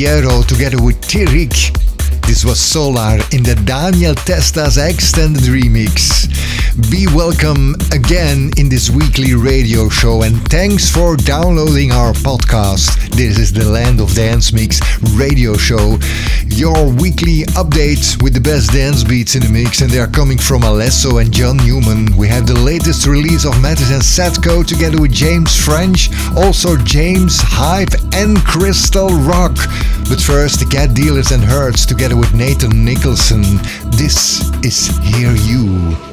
Aveiro together with Tirik. This was Solar in the Daniel Testas extended remix. Be welcome again in this weekly radio show and thanks for downloading our podcast. This is the Land of Dance Mix radio show, your weekly update with the best dance beats in the mix, and they are coming from Alesso and John Newman. We have the latest release of Matisse and Sadko together with James French, also James Hype and Crystal Rock. But first, the Cat Dealers and HRRTZ together with Nathan Nicholson. This is Hear You.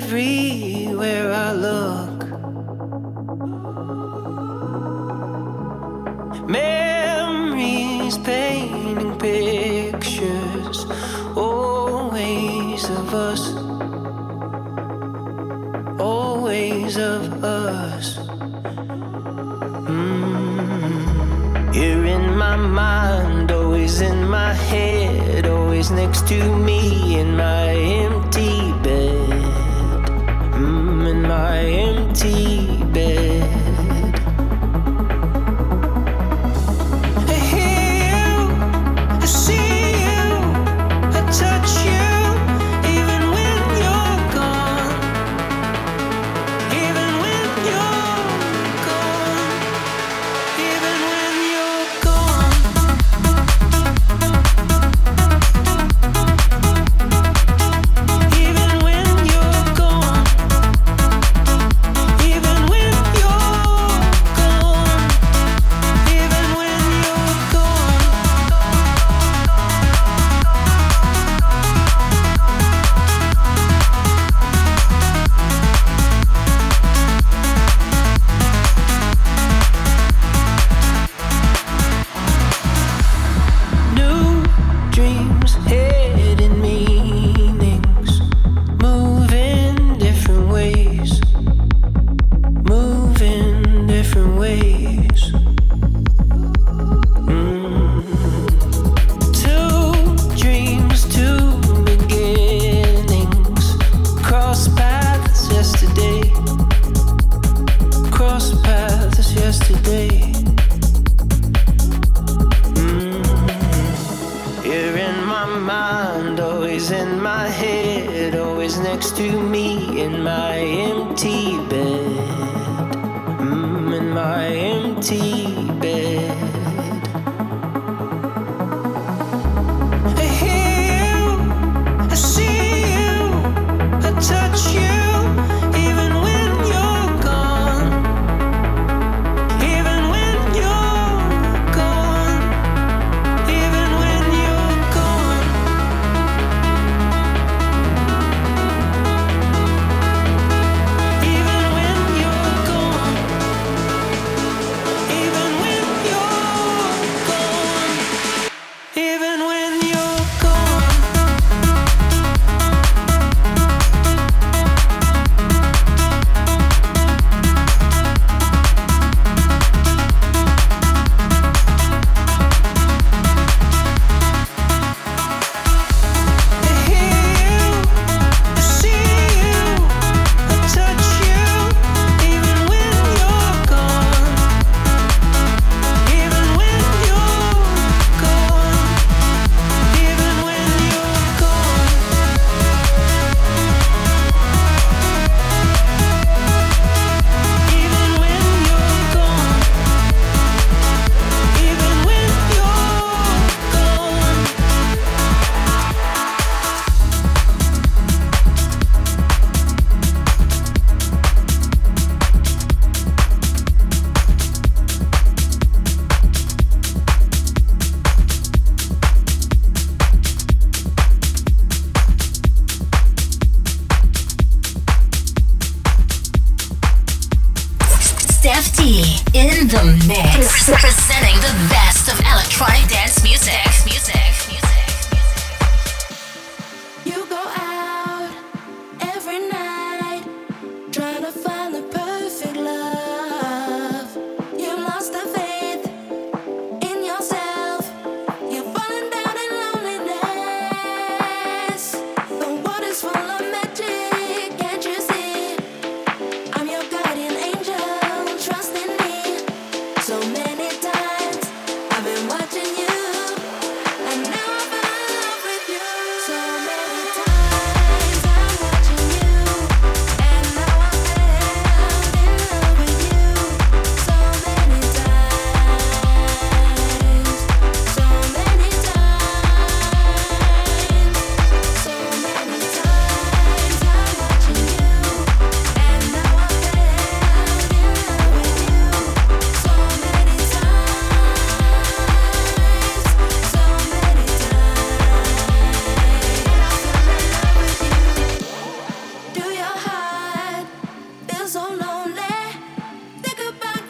Everywhere I look. Memories painting pictures always of us always of us. Mm. You're in my mind, always in my head, always next to me in my empty my empty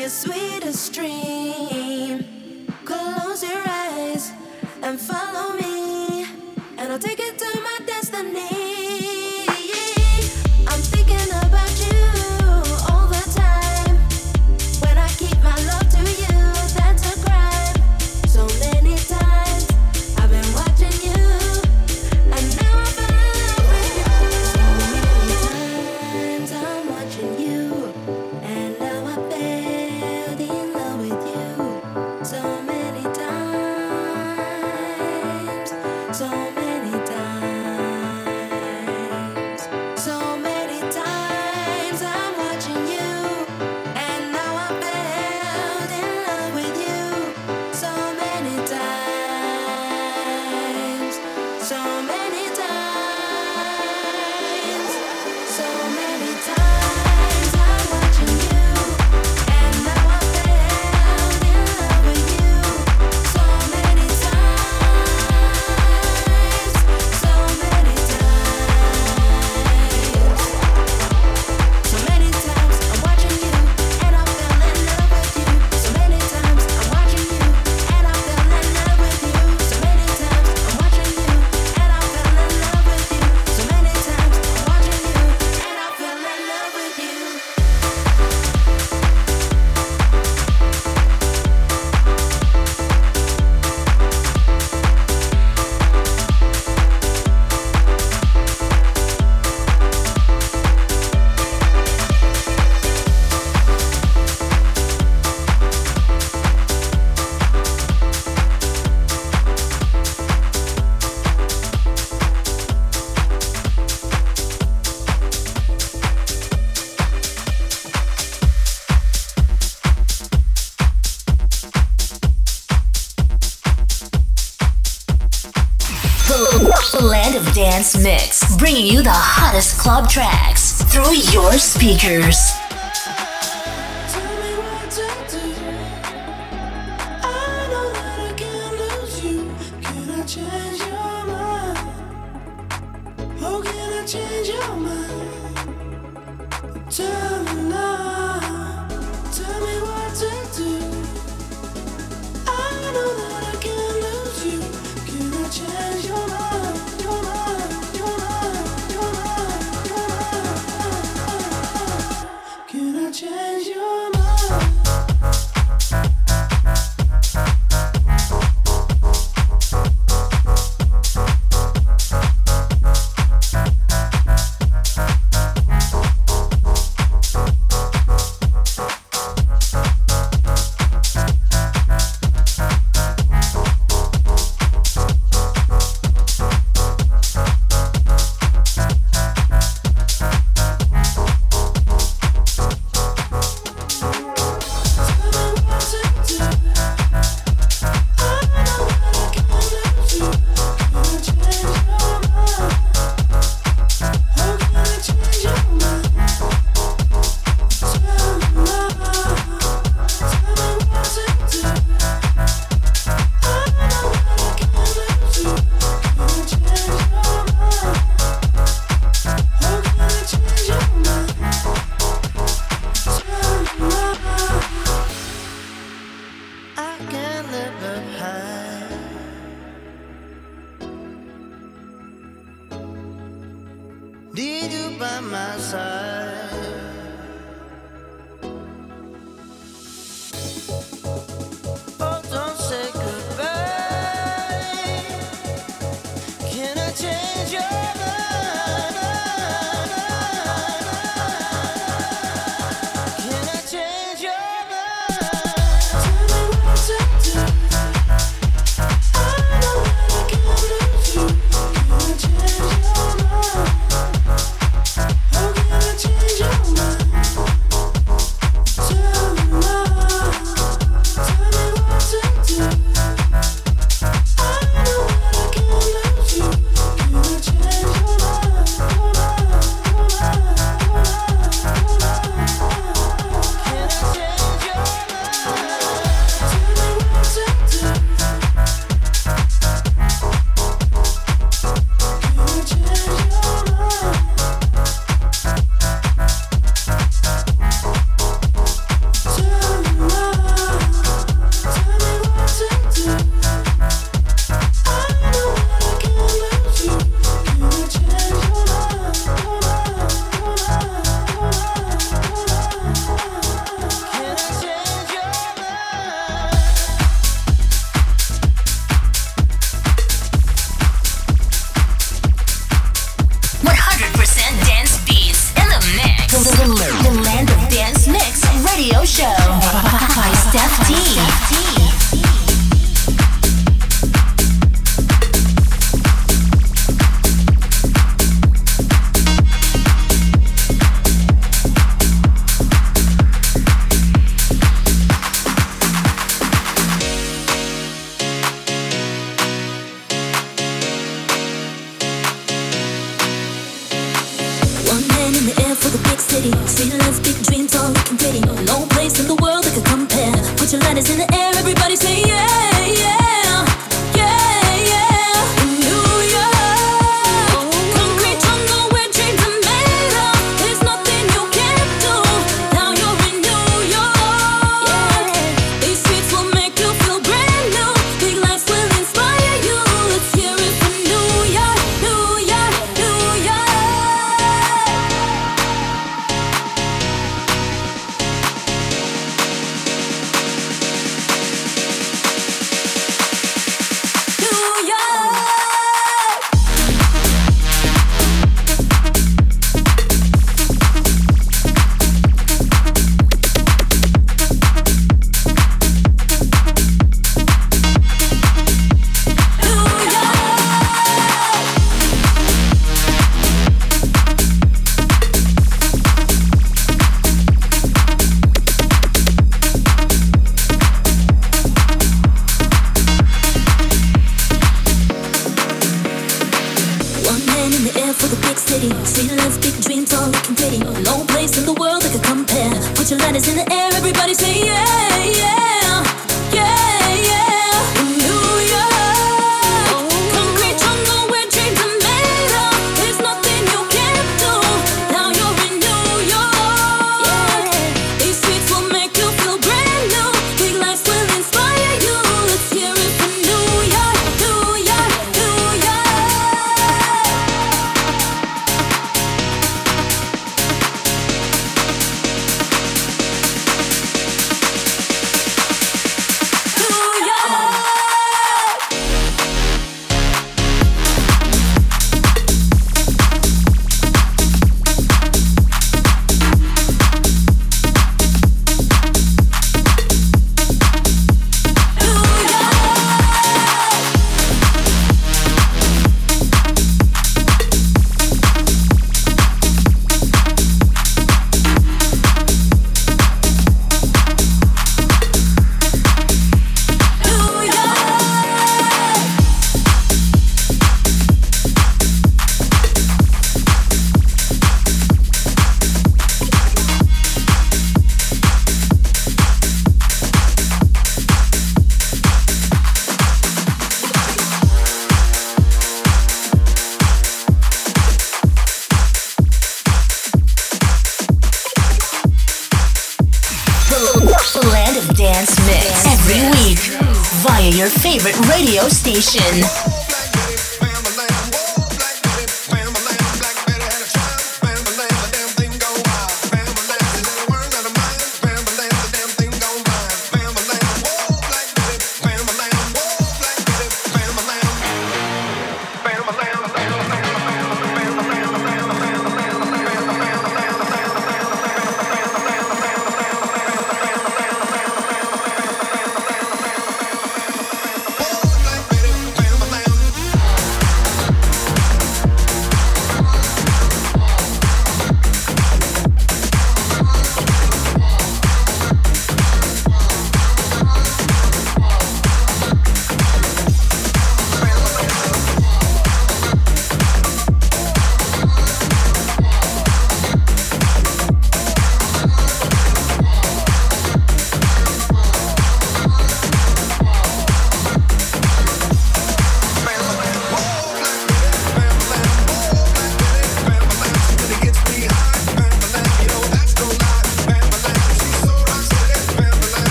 your sweetest dreams. Dance Mix, bringing you the hottest club tracks through your speakers. by my side.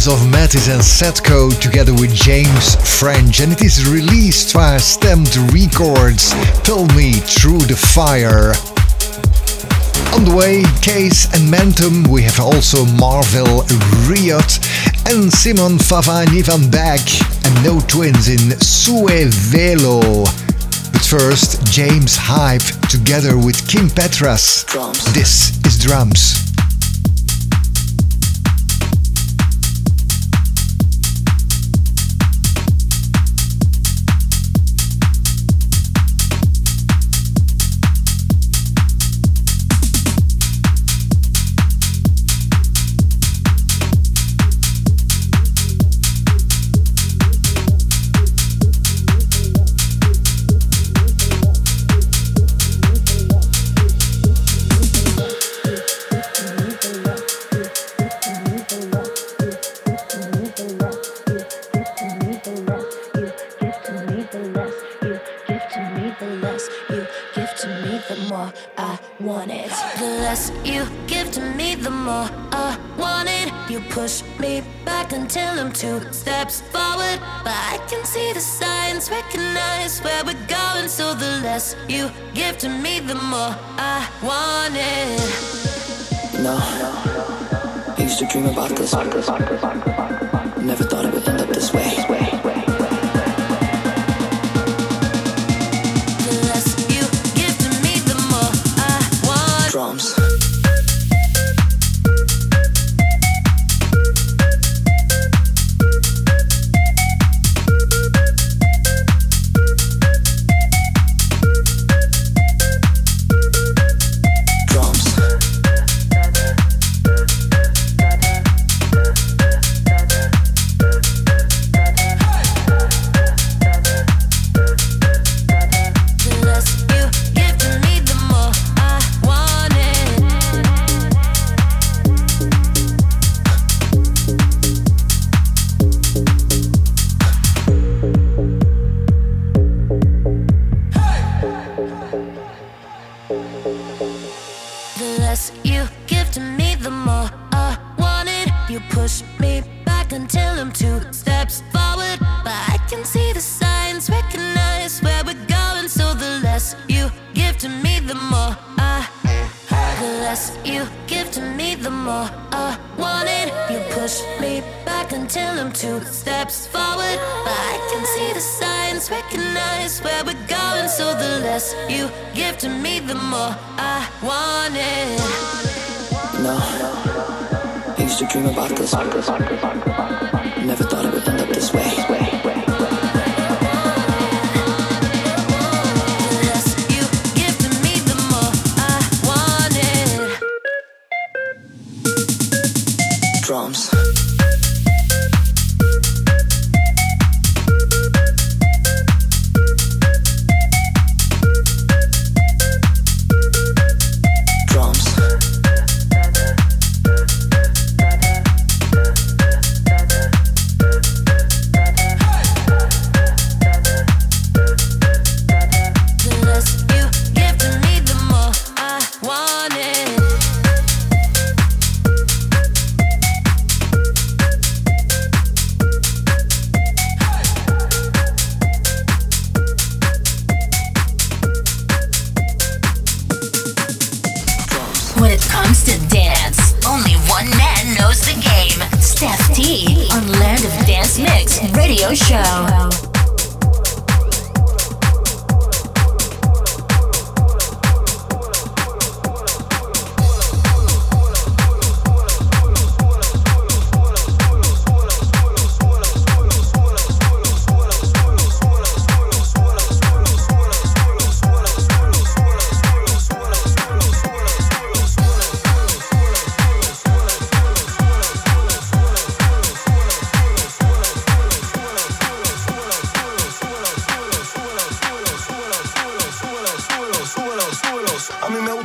Release of Matisse and Sadko together with James French, and it is released via Stamped Records. Tell me through the fire. On the way, KAAZE and Mentum, we have also Marvel Riot and Simon Fava Yvvan Back, and NoTwins in Suevelo. But first, James Hype together with Kim Petras. Drums. This is Drums. Two steps forward. But I can see the signs, recognize where we're going. So the less you give to me, the more I want it. No, I used to dream about this. Never thought it would end you give to me, the more I want it. You push me back until I'm two steps forward. But I can see the signs, recognize where we're going. So the less you give to me, the more I want it. No, I used to dream about this. Never thought it would.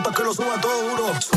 pa' que lo suba todo duro.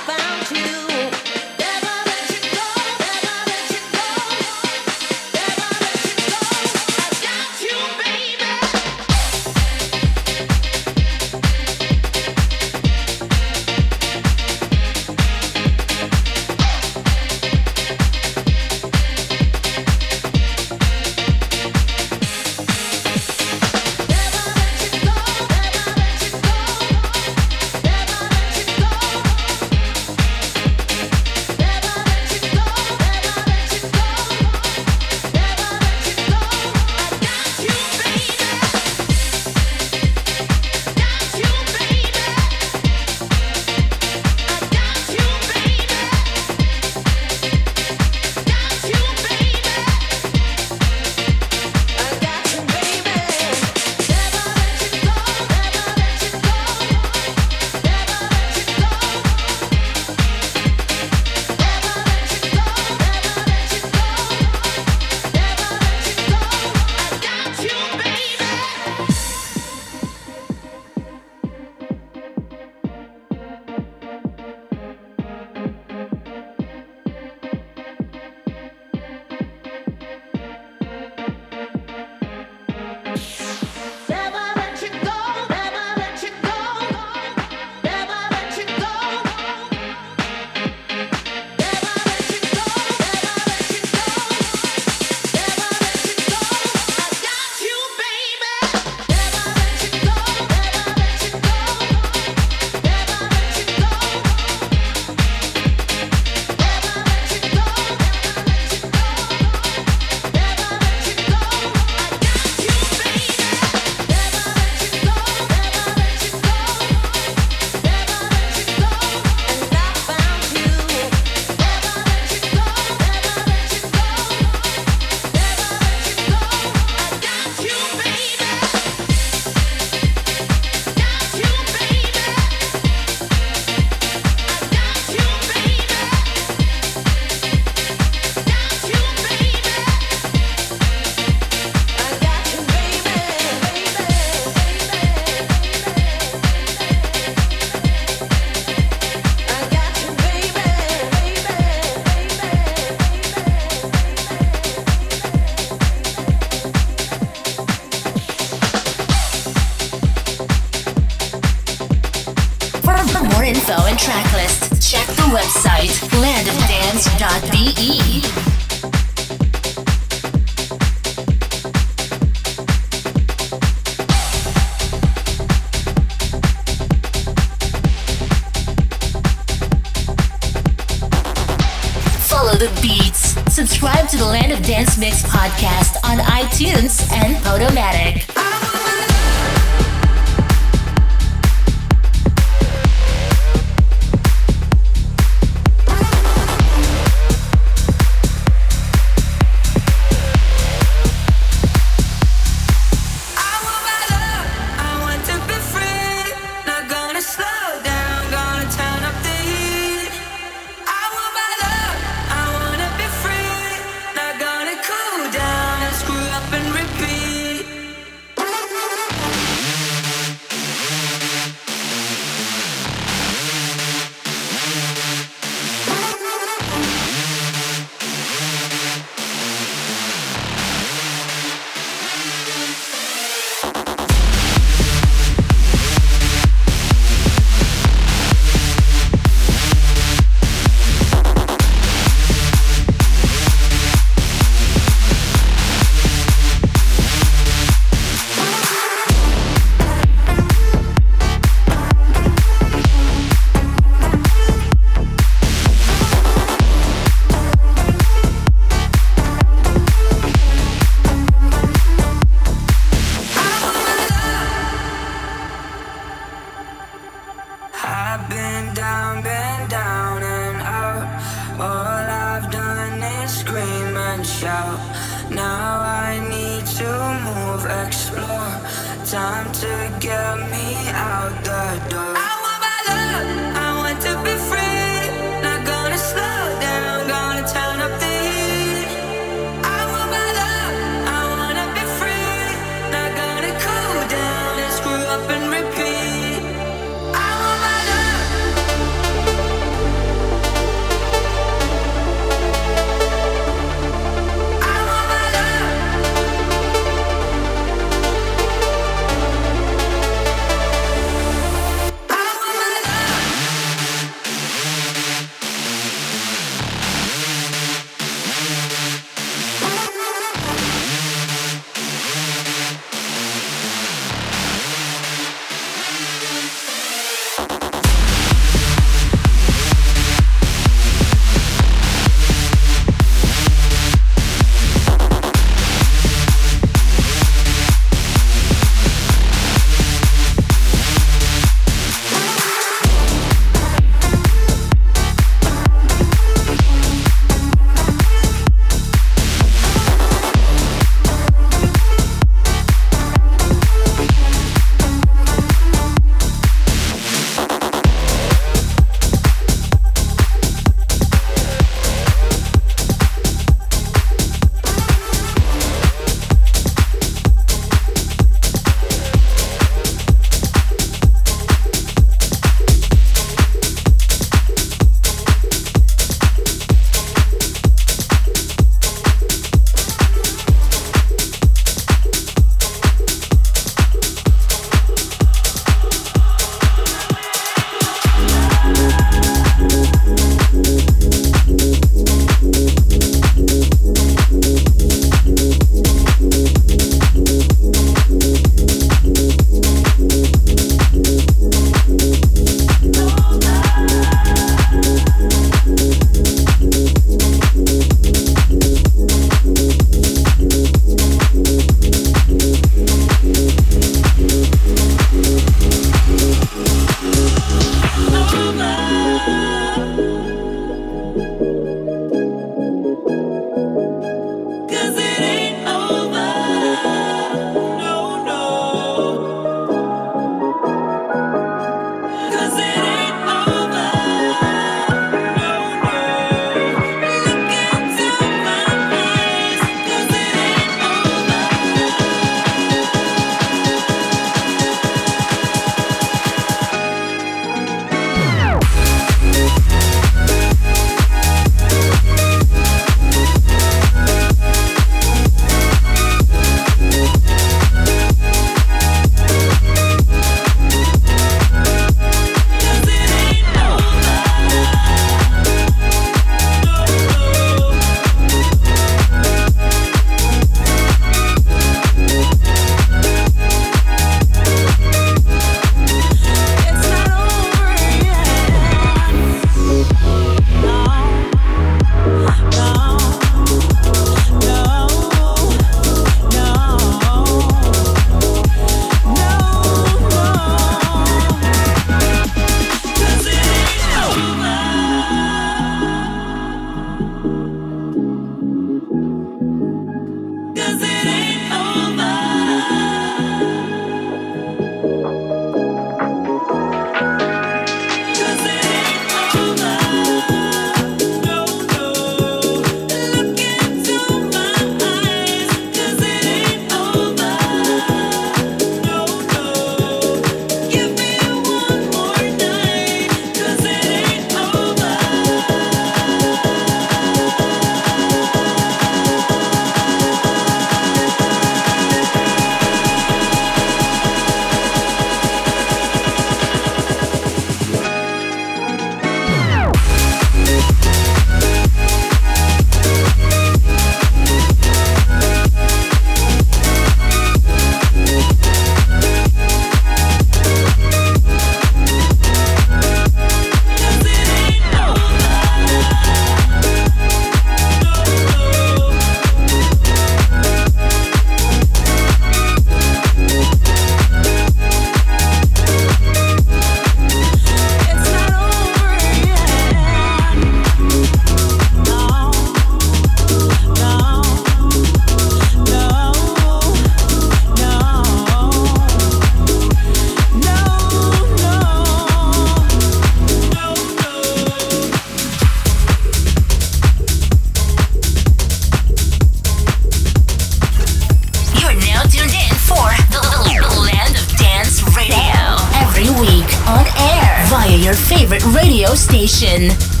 Station.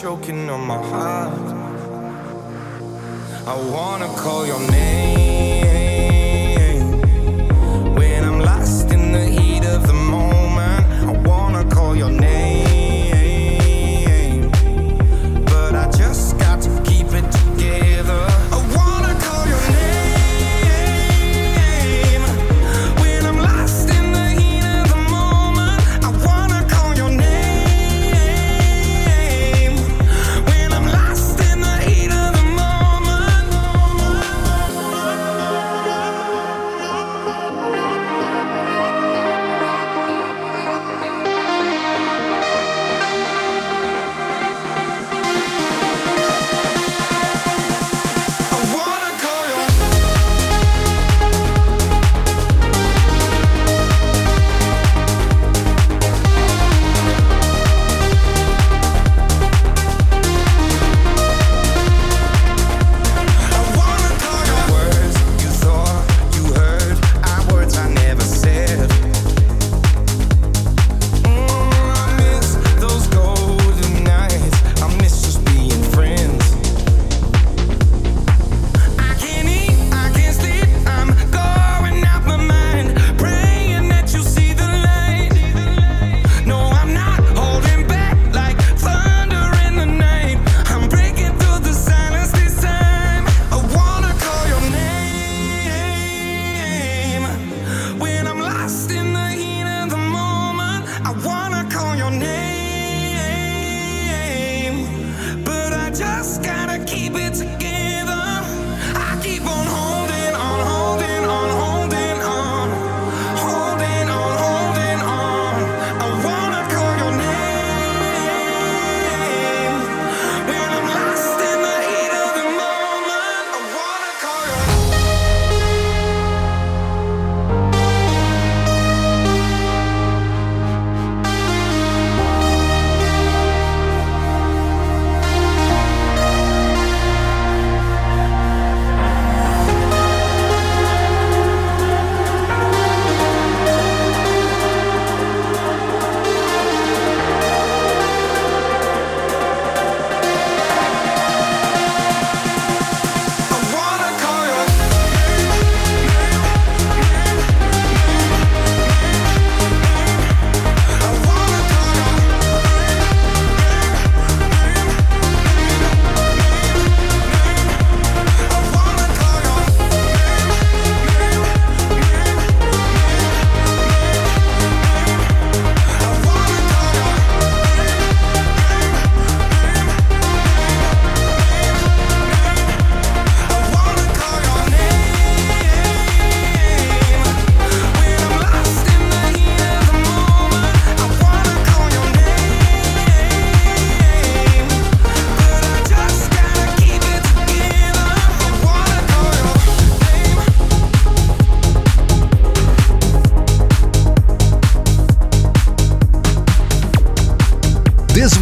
Choking on my heart. I wanna call your name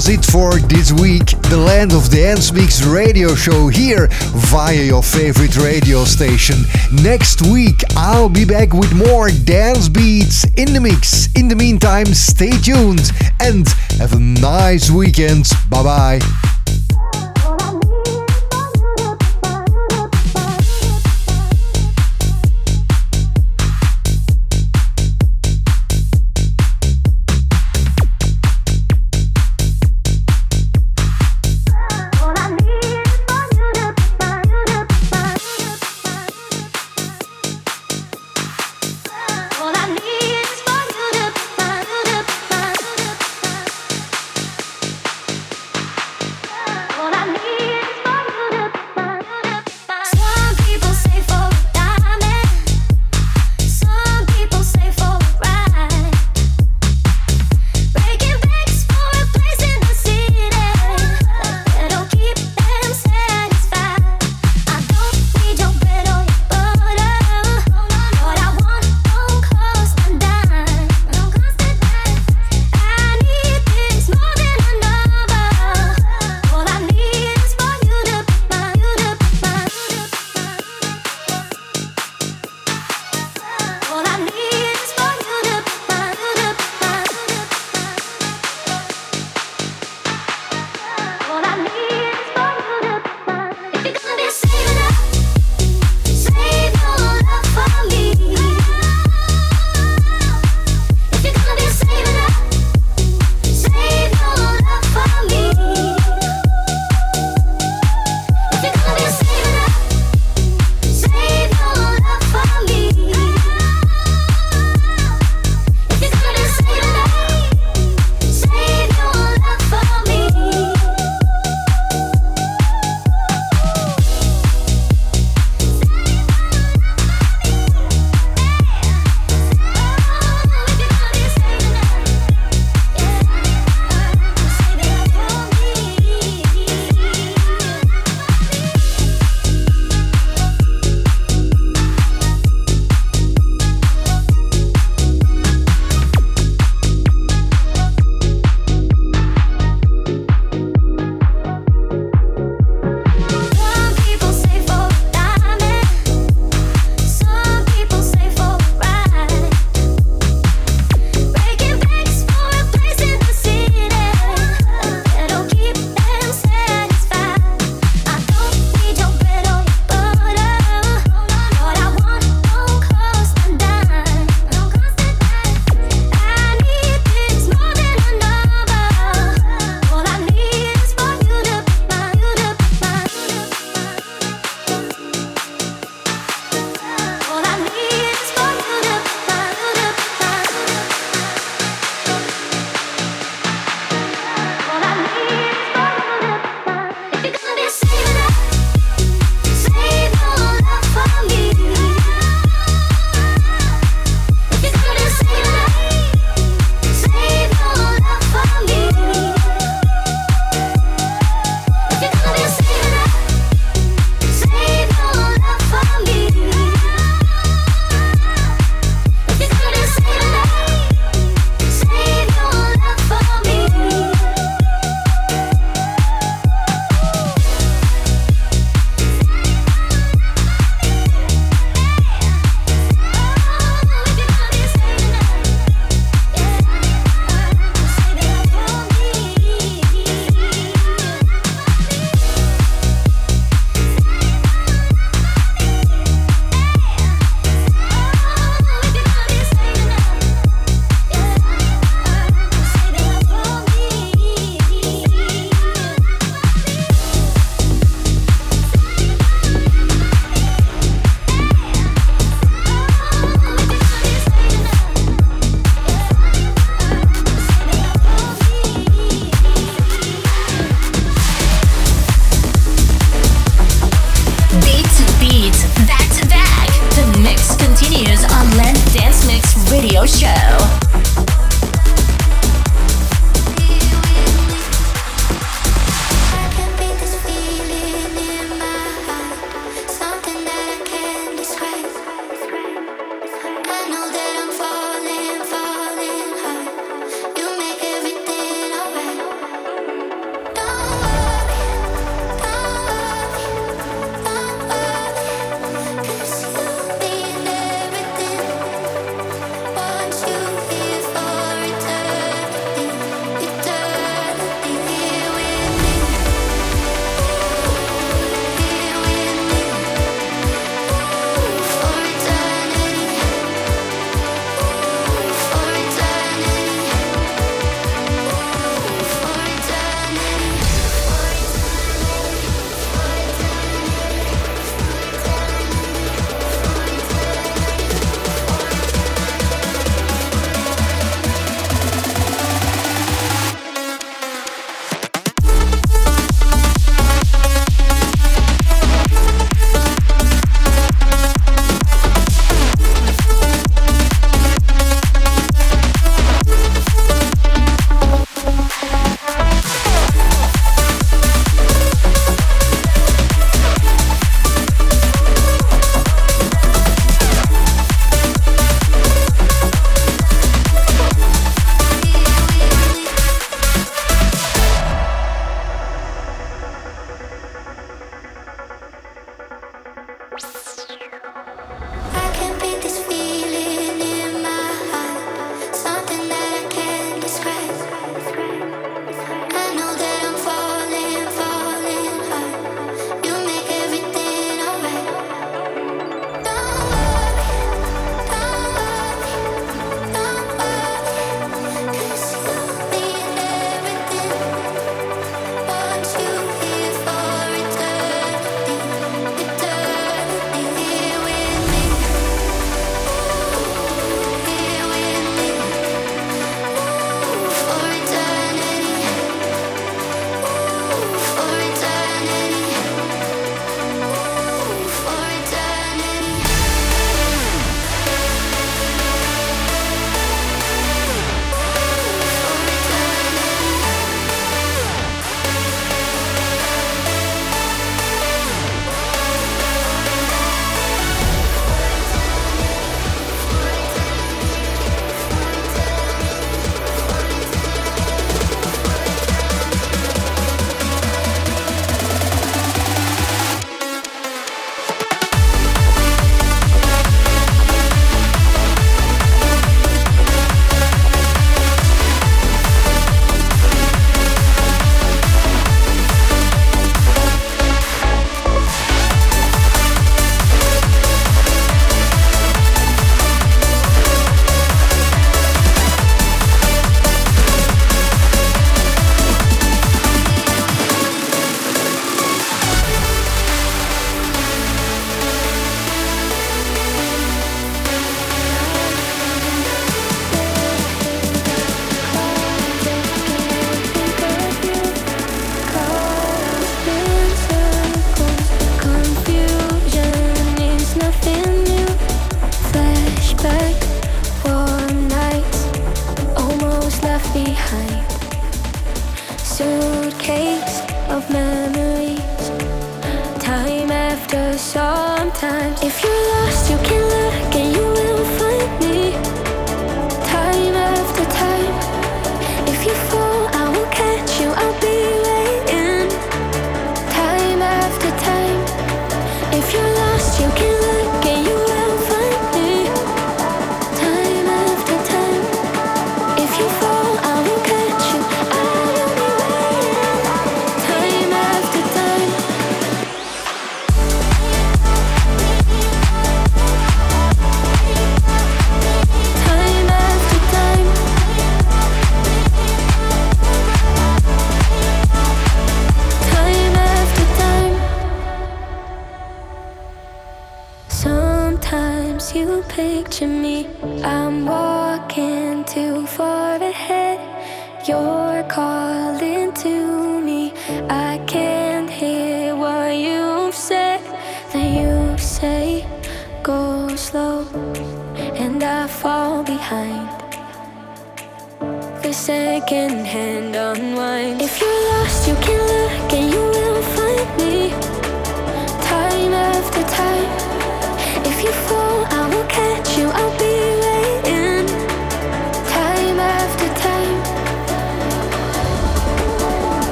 was it for this week. The Land of Dance Mix radio show here via your favorite radio station. Next week, I'll be back with more dance beats in the mix. In the meantime, stay tuned and have a nice weekend. Bye bye.